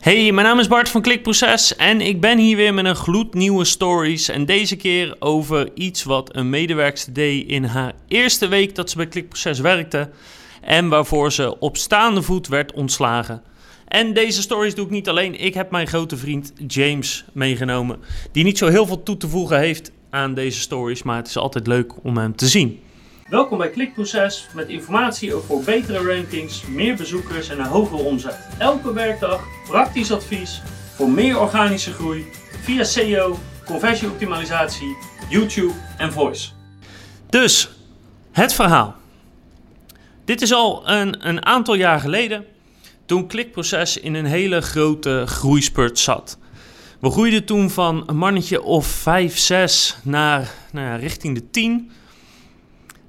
Hey, mijn naam is Bart van Klikproces en ik ben hier weer met een gloednieuwe stories. En deze keer over iets wat een medewerkster deed in haar eerste week dat ze bij Klikproces werkte. En waarvoor ze op staande voet werd ontslagen. En deze stories doe ik niet alleen. Ik heb mijn grote vriend James meegenomen. Die niet zo heel veel toe te voegen heeft aan deze stories. Maar het is altijd leuk om hem te zien. Welkom bij Klikproces met informatie over betere rankings, meer bezoekers en een hogere omzet. Elke werkdag praktisch advies voor meer organische groei via SEO, conversieoptimalisatie, YouTube en voice. Dus, het verhaal. Dit is al een, een aantal jaar geleden toen Klikproces in een hele grote groeispurt zat. We groeiden toen van een mannetje of 5, 6 naar nou richting de 10.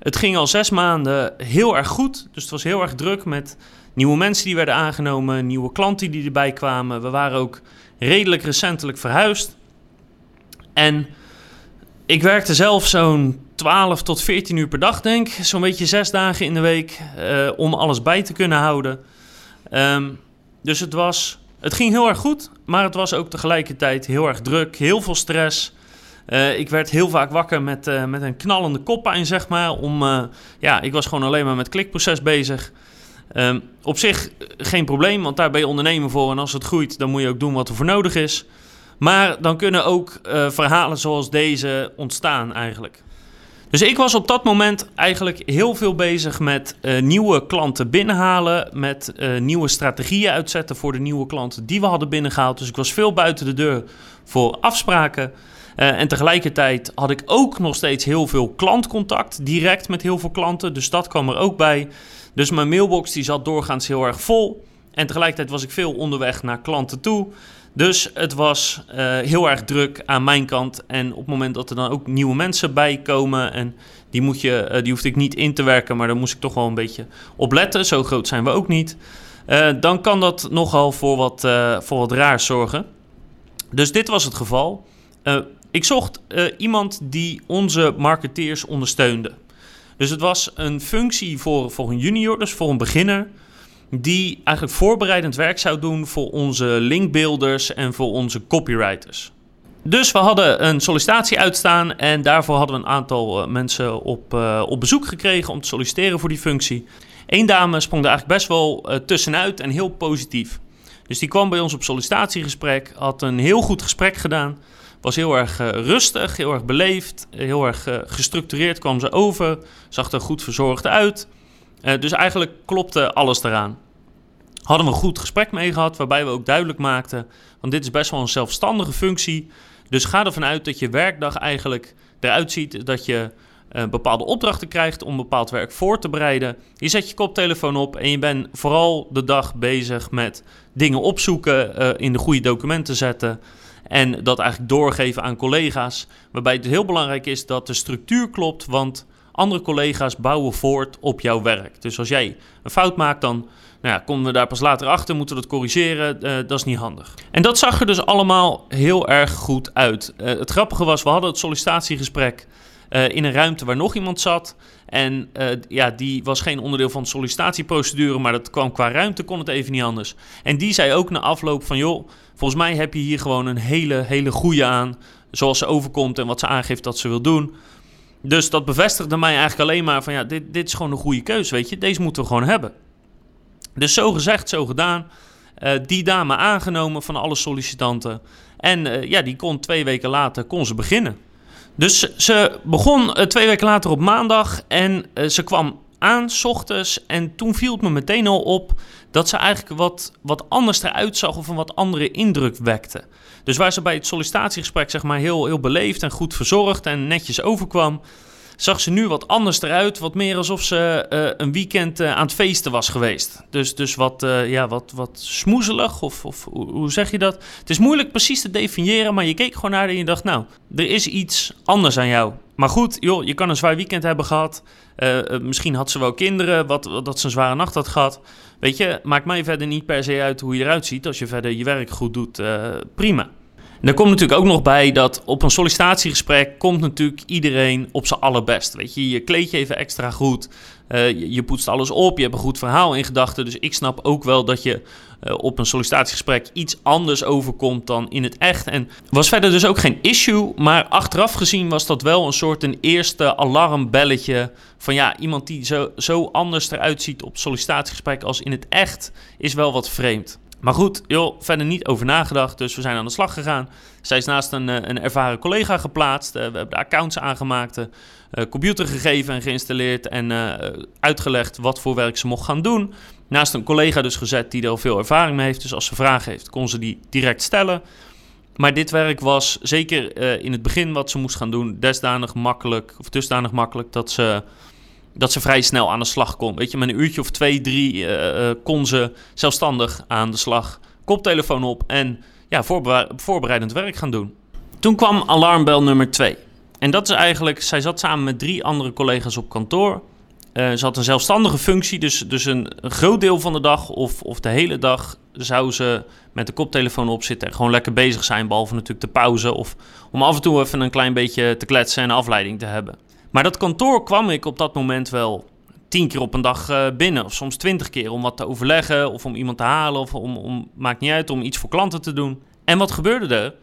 Het ging al zes maanden heel erg goed. Dus het was heel erg druk met nieuwe mensen die werden aangenomen, nieuwe klanten die erbij kwamen. We waren ook redelijk recentelijk verhuisd. En ik werkte zelf zo'n 12 tot 14 uur per dag, denk ik. Zo'n beetje zes dagen in de week uh, om alles bij te kunnen houden. Um, dus het, was, het ging heel erg goed, maar het was ook tegelijkertijd heel erg druk, heel veel stress. Uh, ik werd heel vaak wakker met, uh, met een knallende koppijn, zeg maar. Om, uh, ja, ik was gewoon alleen maar met klikproces bezig. Um, op zich geen probleem, want daar ben je ondernemer voor. En als het groeit, dan moet je ook doen wat er voor nodig is. Maar dan kunnen ook verhalen zoals deze ontstaan eigenlijk. Dus ik was op dat moment eigenlijk heel veel bezig met nieuwe klanten binnenhalen. Met nieuwe strategieën uitzetten voor de nieuwe klanten die we hadden binnengehaald. Dus ik was veel buiten de deur voor afspraken. Uh, en tegelijkertijd had ik ook nog steeds heel veel klantcontact, direct met heel veel klanten. Dus dat kwam er ook bij. Dus mijn mailbox die zat doorgaans heel erg vol. En tegelijkertijd was ik veel onderweg naar klanten toe. Dus het was uh, heel erg druk aan mijn kant. En op het moment dat er dan ook nieuwe mensen bij komen. En die, moet je, uh, die hoefde ik niet in te werken. Maar daar moest ik toch wel een beetje op letten. Zo groot zijn we ook niet. dan kan dat nogal voor wat, voor wat raars zorgen. Dus dit was het geval. Ik zocht uh, iemand die onze marketeers ondersteunde. Dus het was een functie voor, voor een junior, dus voor een beginner, die eigenlijk voorbereidend werk zou doen voor onze linkbuilders en voor onze copywriters. Dus we hadden een sollicitatie uitstaan en daarvoor hadden we een aantal uh, mensen op, uh, op bezoek gekregen om te solliciteren voor die functie. Eén dame sprong er eigenlijk best wel tussenuit en heel positief. Dus die kwam bij ons op sollicitatiegesprek, had een heel goed gesprek gedaan. Was heel erg uh, rustig, heel erg beleefd, heel erg uh, gestructureerd kwam ze over. Zag er goed verzorgd uit. Uh, dus eigenlijk klopte alles eraan. Hadden we een goed gesprek mee gehad, waarbij we ook duidelijk maakten: want dit is best wel een zelfstandige functie. Dus ga ervan uit dat je werkdag eigenlijk eruit ziet dat je bepaalde opdrachten krijgt om bepaald werk voor te bereiden. Je zet je koptelefoon op en je bent vooral de dag bezig met dingen opzoeken, in de goede documenten zetten. En dat eigenlijk doorgeven aan collega's. Waarbij het heel belangrijk is dat de structuur klopt, want andere collega's bouwen voort op jouw werk. Dus als jij een fout maakt, dan nou ja, komen we daar pas later achter, moeten we dat corrigeren. Uh, dat is niet handig. En dat zag er dus allemaal heel erg goed uit. Uh, het grappige was, we hadden het sollicitatiegesprek uh, in een ruimte waar nog iemand zat. En uh, ja, die was geen onderdeel van de sollicitatieprocedure, maar dat kwam qua ruimte, kon het even niet anders. En die zei ook na afloop van, joh, volgens mij heb je hier gewoon een hele, hele goede aan. Zoals ze overkomt en wat ze aangeeft dat ze wil doen. Dus dat bevestigde mij eigenlijk alleen maar van, ja, dit, dit is gewoon een goede keuze, weet je. Deze moeten we gewoon hebben. Dus zo gezegd, zo gedaan. Uh, die dame aangenomen van alle sollicitanten. En uh, ja, die kon twee weken later kon ze beginnen. Dus ze begon uh, twee weken later op maandag en uh, ze kwam aan s ochtends en toen viel het me meteen al op dat ze eigenlijk wat, wat anders eruit zag of een wat andere indruk wekte. Dus waar ze bij het sollicitatiegesprek zeg maar heel, heel beleefd en goed verzorgd en netjes overkwam, zag ze nu wat anders eruit. Wat meer alsof ze uh, een weekend uh, aan het feesten was geweest. Dus, dus wat, uh, ja, wat, wat smoezelig, of, of hoe zeg je dat? Het is moeilijk precies te definiëren, maar je keek gewoon naar en je dacht... nou, er is iets anders aan jou. Maar goed, joh, je kan een zwaar weekend hebben gehad. misschien had ze wel kinderen, wat, dat ze een zware nacht had gehad. Weet je, maakt mij verder niet per se uit hoe je eruit ziet. Als je verder je werk goed doet, prima. En er komt natuurlijk ook nog bij dat op een sollicitatiegesprek komt natuurlijk iedereen op zijn allerbest. Weet je, je kleed je even extra goed. je, je, poetst alles op, je hebt een goed verhaal in gedachten. Dus ik snap ook wel dat je op een sollicitatiegesprek iets anders overkomt dan in het echt. En was verder dus ook geen issue, maar achteraf gezien was dat wel een soort een eerste alarmbelletje van ja, iemand die zo, zo anders eruit ziet op sollicitatiegesprek als in het echt, is wel wat vreemd. Maar goed, joh, verder niet over nagedacht. Dus we zijn aan de slag gegaan. Zij is naast een, eh, een ervaren collega geplaatst. Uh, we hebben de accounts aangemaakt, uh, computer gegeven en geïnstalleerd en uitgelegd wat voor werk ze mocht gaan doen. Naast een collega dus gezet die er al veel ervaring mee heeft. Dus als ze vragen heeft, kon ze die direct stellen. Maar dit werk was zeker in het begin wat ze moest gaan doen, desdanig makkelijk, of dusdanig makkelijk dat ze dat ze vrij snel aan de slag kon. Weet je, met een uurtje of twee, drie uh, kon ze zelfstandig aan de slag. Koptelefoon op en ja, voorbereidend werk gaan doen. Toen kwam alarmbel nummer twee. En dat is eigenlijk, zij zat samen met drie andere collega's op kantoor. Uh, ze had een zelfstandige functie, dus, dus een, een, groot deel van de dag of, of de hele dag zou ze met de koptelefoon op zitten en gewoon lekker bezig zijn. Behalve natuurlijk de pauze of om af en toe even een klein beetje te kletsen en afleiding te hebben. Maar dat kantoor kwam ik op dat moment wel tien keer op een dag uh, binnen. Of soms twintig keer om wat te overleggen. Of om iemand te halen. Of om, om, maakt niet uit, om iets voor klanten te doen. En wat gebeurde er?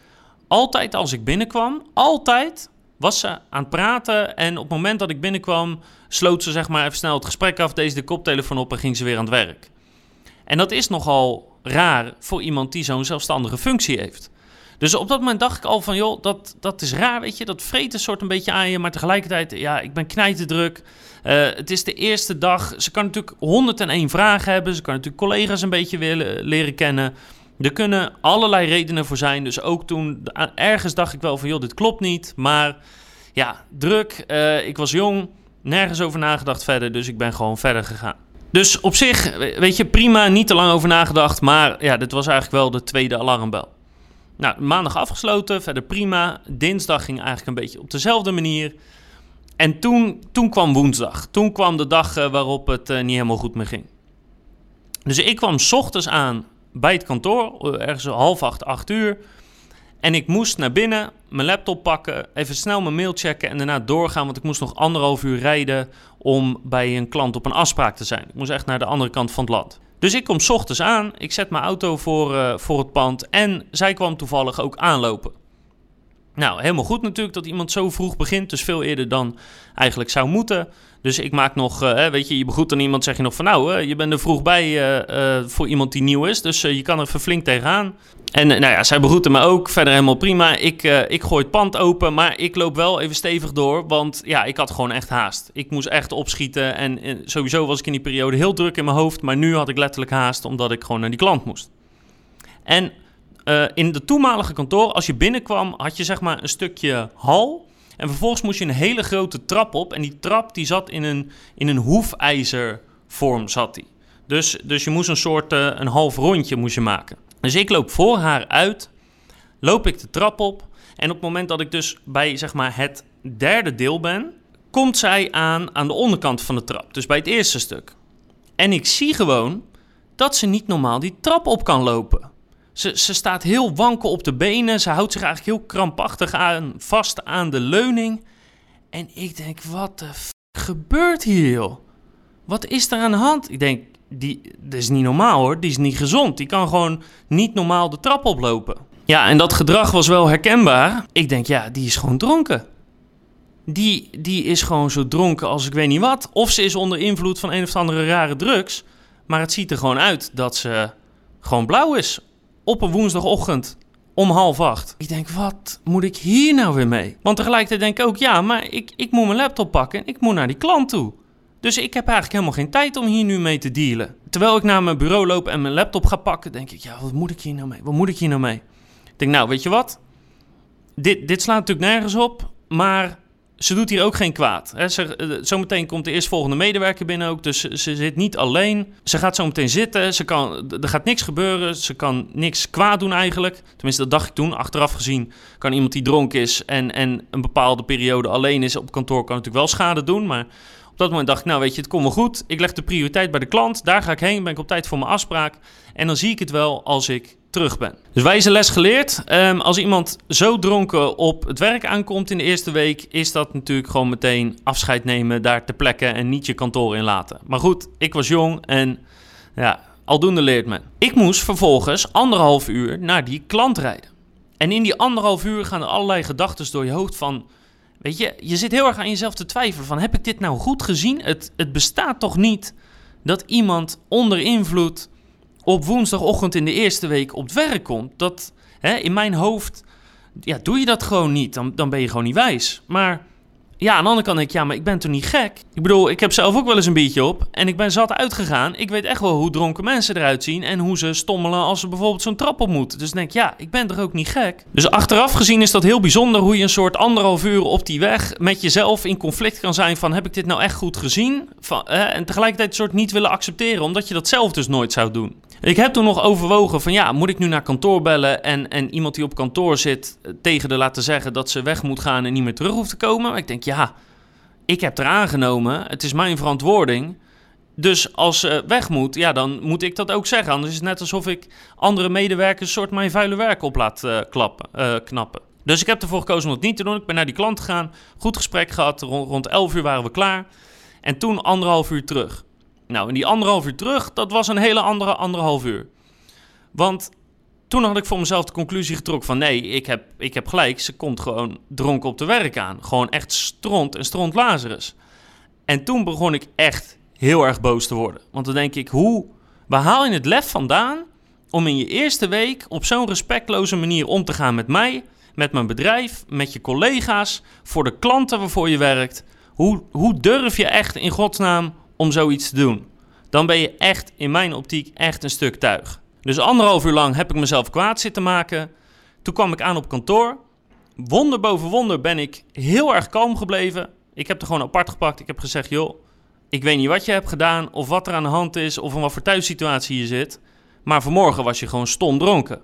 Altijd als ik binnenkwam, altijd was ze aan het praten. En op het moment dat ik binnenkwam, sloot ze zeg maar even snel het gesprek af. Deze de koptelefoon op en ging ze weer aan het werk. En dat is nogal raar voor iemand die zo'n zelfstandige functie heeft. Dus op dat moment dacht ik al van, joh, dat, dat is raar, weet je. Dat vreet een soort een beetje aan je. Maar tegelijkertijd, ja, ik ben knijterdruk. Uh, het is de eerste dag. Ze kan natuurlijk 101 vragen hebben. Ze kan natuurlijk collega's een beetje willen leren kennen. Er kunnen allerlei redenen voor zijn. Dus ook toen, ergens dacht ik wel van, joh, dit klopt niet. Maar ja, druk. Uh, ik was jong. Nergens over nagedacht verder. Dus ik ben gewoon verder gegaan. Dus op zich, weet je, prima, niet te lang over nagedacht. Maar ja, dit was eigenlijk wel de tweede alarmbel. Nou, maandag afgesloten, verder prima. Dinsdag ging eigenlijk een beetje op dezelfde manier. En toen, toen kwam woensdag. Toen kwam de dag eh, waarop het uh, niet helemaal goed meer ging. Dus ik kwam s ochtends aan bij het kantoor, eh, ergens half acht, acht uur. En ik moest naar binnen, mijn laptop pakken, even snel mijn mail checken en daarna doorgaan. Want ik moest nog anderhalf uur rijden om bij een klant op een afspraak te zijn. Ik moest echt naar de andere kant van het land. Dus ik kom s ochtends aan, ik zet mijn auto voor, uh, voor het pand en zij kwam toevallig ook aanlopen. Nou, helemaal goed natuurlijk dat iemand zo vroeg begint, dus veel eerder dan eigenlijk zou moeten. Dus ik maak nog, uh, weet je, je begroet aan iemand, zeg je nog van nou, uh, je bent er vroeg bij uh, voor iemand die nieuw is, dus je kan er even flink tegenaan. En nou ja, zij begroette me ook, verder helemaal prima. Ik, ik gooi het pand open, maar ik loop wel even stevig door, want ja, ik had gewoon echt haast. Ik moest echt opschieten en, en sowieso was ik in die periode heel druk in mijn hoofd, maar nu had ik letterlijk haast omdat ik gewoon naar die klant moest. En in de toenmalige kantoor, als je binnenkwam, had je zeg maar een stukje hal en vervolgens moest je een hele grote trap op. En die trap die zat in een, in een hoefijzervorm. Zat die. Dus, dus je moest een soort uh, een half rondje moest je maken. Dus ik loop voor haar uit. Loop ik de trap op. En op het moment dat ik dus bij zeg maar, het derde deel ben, komt zij aan aan de onderkant van de trap. Dus bij het eerste stuk. En ik zie gewoon dat ze niet normaal die trap op kan lopen. Ze, ze staat heel wankel op de benen. Ze houdt zich eigenlijk heel krampachtig aan, vast aan de leuning. En ik denk, wat de f gebeurt hier, joh? Wat is er aan de hand? Ik denk, die, dat is niet normaal hoor. Die is niet gezond. Die kan gewoon niet normaal de trap oplopen. Ja, en dat gedrag was wel herkenbaar. Ik denk, ja, die is gewoon dronken. Die, die is gewoon zo dronken als ik weet niet wat. Of ze is onder invloed van een of andere rare drugs. Maar het ziet er gewoon uit dat ze gewoon blauw is op een woensdagochtend om half acht. Ik denk, wat moet ik hier nou weer mee? Want tegelijkertijd denk ik ook, ja, maar ik, ik moet mijn laptop pakken. Ik moet naar die klant toe. Dus ik heb eigenlijk helemaal geen tijd om hier nu mee te dealen. Terwijl ik naar mijn bureau loop en mijn laptop ga pakken, denk ik, ja, wat moet ik hier nou mee? Wat moet ik hier nou mee? Ik denk, nou, weet je wat? Dit, dit slaat natuurlijk nergens op, maar ze doet hier ook geen kwaad. Hè. Ze, eh, zometeen komt de eerstvolgende medewerker binnen ook. Dus ze, zit niet alleen. Ze gaat zometeen zitten. Ze kan, er gaat niks gebeuren. Ze kan niks kwaad doen eigenlijk. Tenminste, dat dacht ik toen. Achteraf gezien kan iemand die dronken is en, en een bepaalde periode alleen is op kantoor... kan natuurlijk wel schade doen. Maar op dat moment dacht ik, nou weet je, het komt wel goed. Ik leg de prioriteit bij de klant. Daar ga ik heen. Ben ik op tijd voor mijn afspraak. En dan zie ik het wel als ik terug ben. Dus wijze les geleerd. Ehm, als iemand zo dronken op het werk aankomt in de eerste week, is dat natuurlijk gewoon meteen afscheid nemen daar te plekken en niet je kantoor in laten. Maar goed, ik was jong en ja, aldoende leert men. Ik moest vervolgens anderhalf uur naar die klant rijden. En in die anderhalf uur gaan er allerlei gedachten door je hoofd van... Weet je, je zit heel erg aan jezelf te twijfelen van... heb ik dit nou goed gezien? Het, het bestaat toch niet dat iemand onder invloed op woensdagochtend in de eerste week op het werk komt. Dat hè, in mijn hoofd, ja, doe je dat gewoon niet. Dan, dan ben je gewoon niet wijs. Maar ja, aan de andere kant denk ik, ja, maar ik ben toch niet gek? Ik bedoel, ik heb zelf ook wel eens een biertje op en ik ben zat uitgegaan. Ik weet echt wel hoe dronken mensen eruit zien en hoe ze stommelen als ze bijvoorbeeld zo'n trap op moeten. Dus denk ik, ja, ik ben toch ook niet gek? Dus achteraf gezien is dat heel bijzonder hoe je een soort anderhalf uur op die weg met jezelf in conflict kan zijn van, heb ik dit nou echt goed gezien? Van, en tegelijkertijd een soort niet willen accepteren, omdat je dat zelf dus nooit zou doen. Ik heb toen nog overwogen van ja, moet ik nu naar kantoor bellen en, en iemand die op kantoor zit eh, tegen de laten zeggen dat ze weg moet gaan en niet meer terug hoeft te komen. Maar ik denk ja, ik heb er aangenomen, het is mijn verantwoording. Dus als ze weg moet, ja, dan moet ik dat ook zeggen. Anders is het net alsof ik andere medewerkers soort mijn vuile werk op laat uh, klappen, uh, knappen. Dus ik heb ervoor gekozen om dat niet te doen. Ik ben naar die klant gegaan, goed gesprek gehad. Rond, rond 11 uur waren we klaar. En toen anderhalf uur terug. Nou, en die anderhalf uur terug, dat was een hele andere anderhalf uur. Want toen had ik voor mezelf de conclusie getrokken van nee, ik heb, ik heb gelijk. Ze komt gewoon dronken op de werk aan. Gewoon echt stront en stront Lazarus. En toen begon ik echt heel erg boos te worden. Want dan denk ik, hoe, waar haal je het lef vandaan om in je eerste week op zo'n respectloze manier om te gaan met mij, met mijn bedrijf, met je collega's, voor de klanten waarvoor je werkt? Hoe, hoe durf je echt in godsnaam om zoiets te doen. Dan ben je echt, in mijn optiek, echt een stuk tuig. Dus anderhalf uur lang heb ik mezelf kwaad zitten maken. Toen kwam ik aan op kantoor. Wonder boven wonder ben ik heel erg kalm gebleven. Ik heb er gewoon apart gepakt. Ik heb gezegd, joh, ik weet niet wat je hebt gedaan, of wat er aan de hand is, of in wat voor thuissituatie je zit. Maar vanmorgen was je gewoon stom dronken.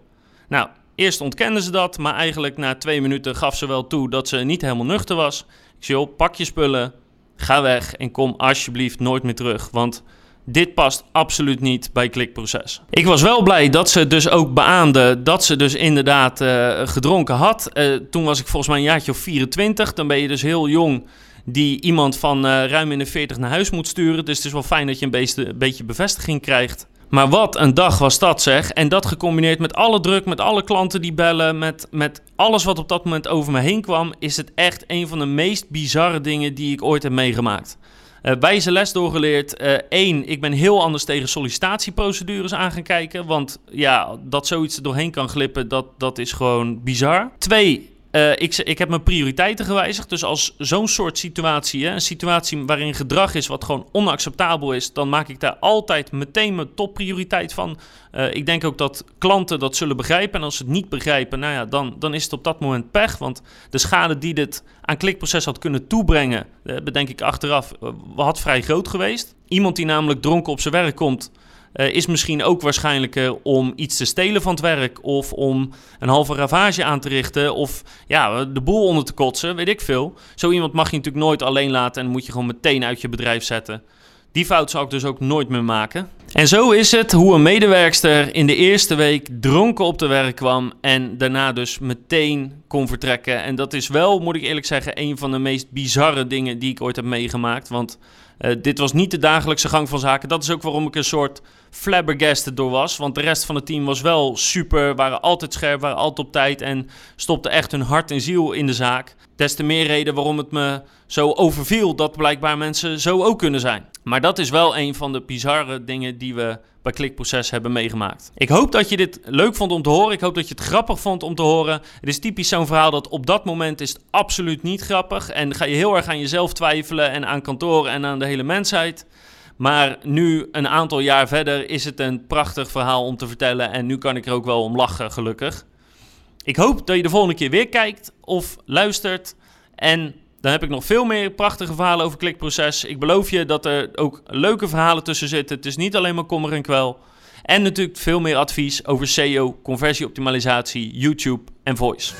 Nou, eerst ontkenden ze dat, maar eigenlijk na twee minuten gaf ze wel toe dat ze niet helemaal nuchter was. Ik zei, joh, pak je spullen, Ga weg en kom alsjeblieft nooit meer terug. Want dit past absoluut niet bij klikproces. Ik was wel blij dat ze dus ook beaamde dat ze dus inderdaad uh, gedronken had. Uh, toen was ik volgens mij een jaartje of 24. Dan ben je dus heel jong die iemand van uh, ruim in de 40 naar huis moet sturen. Dus het is wel fijn dat je een beetje, een beetje bevestiging krijgt. Maar wat een dag was dat zeg. En dat gecombineerd met alle druk, met alle klanten die bellen, met, met alles wat op dat moment over me heen kwam, is het echt een van de meest bizarre dingen die ik ooit heb meegemaakt. Uh, wijze les doorgeleerd. Eén, uh, ik ben heel anders tegen sollicitatieprocedures aan gaan kijken. Want ja, dat zoiets er doorheen kan glippen, dat, dat is gewoon bizar. Twee, uh, ik, ik heb mijn prioriteiten gewijzigd. Dus als zo'n soort situatie, hè, een situatie waarin gedrag is wat gewoon onacceptabel is, dan maak ik daar altijd meteen mijn topprioriteit van. Uh, ik denk ook dat klanten dat zullen begrijpen. En als ze het niet begrijpen, nou ja, dan, dan is het op dat moment pech. Want de schade die dit aan klikproces had kunnen toebrengen, uh, bedenk ik achteraf, had vrij groot geweest. Iemand die namelijk dronken op zijn werk komt uh, is misschien ook waarschijnlijker om iets te stelen van het werk of om een halve ravage aan te richten of ja, de boel onder te kotsen, weet ik veel. Zo iemand mag je natuurlijk nooit alleen laten en moet je gewoon meteen uit je bedrijf zetten. Die fout zou ik dus ook nooit meer maken. En zo is het hoe een medewerkster in de eerste week dronken op de werk kwam en daarna dus meteen kon vertrekken. En dat is wel, moet ik eerlijk zeggen, een van de meest bizarre dingen die ik ooit heb meegemaakt. Want uh, dit was niet de dagelijkse gang van zaken. Dat is ook waarom ik een soort flabbergasted door was. Want de rest van het team was wel super, waren altijd scherp, waren altijd op tijd en stopte echt hun hart en ziel in de zaak. Des te meer reden waarom het me zo overviel dat blijkbaar mensen zo ook kunnen zijn. Maar dat is wel een van de bizarre dingen die we bij Klikproces hebben meegemaakt. Ik hoop dat je dit leuk vond om te horen. Ik hoop dat je het grappig vond om te horen. Het is typisch zo'n verhaal dat op dat moment is absoluut niet grappig. En ga je heel erg aan jezelf twijfelen en aan kantoor en aan de hele mensheid. Maar nu, een aantal jaar verder, is het een prachtig verhaal om te vertellen. En nu kan ik er ook wel om lachen, gelukkig. Ik hoop dat je de volgende keer weer kijkt of luistert. En dan heb ik nog veel meer prachtige verhalen over klikproces. Ik beloof je dat er ook leuke verhalen tussen zitten. Het is niet alleen maar kommer en kwel. En natuurlijk veel meer advies over SEO, conversieoptimalisatie, YouTube en voice.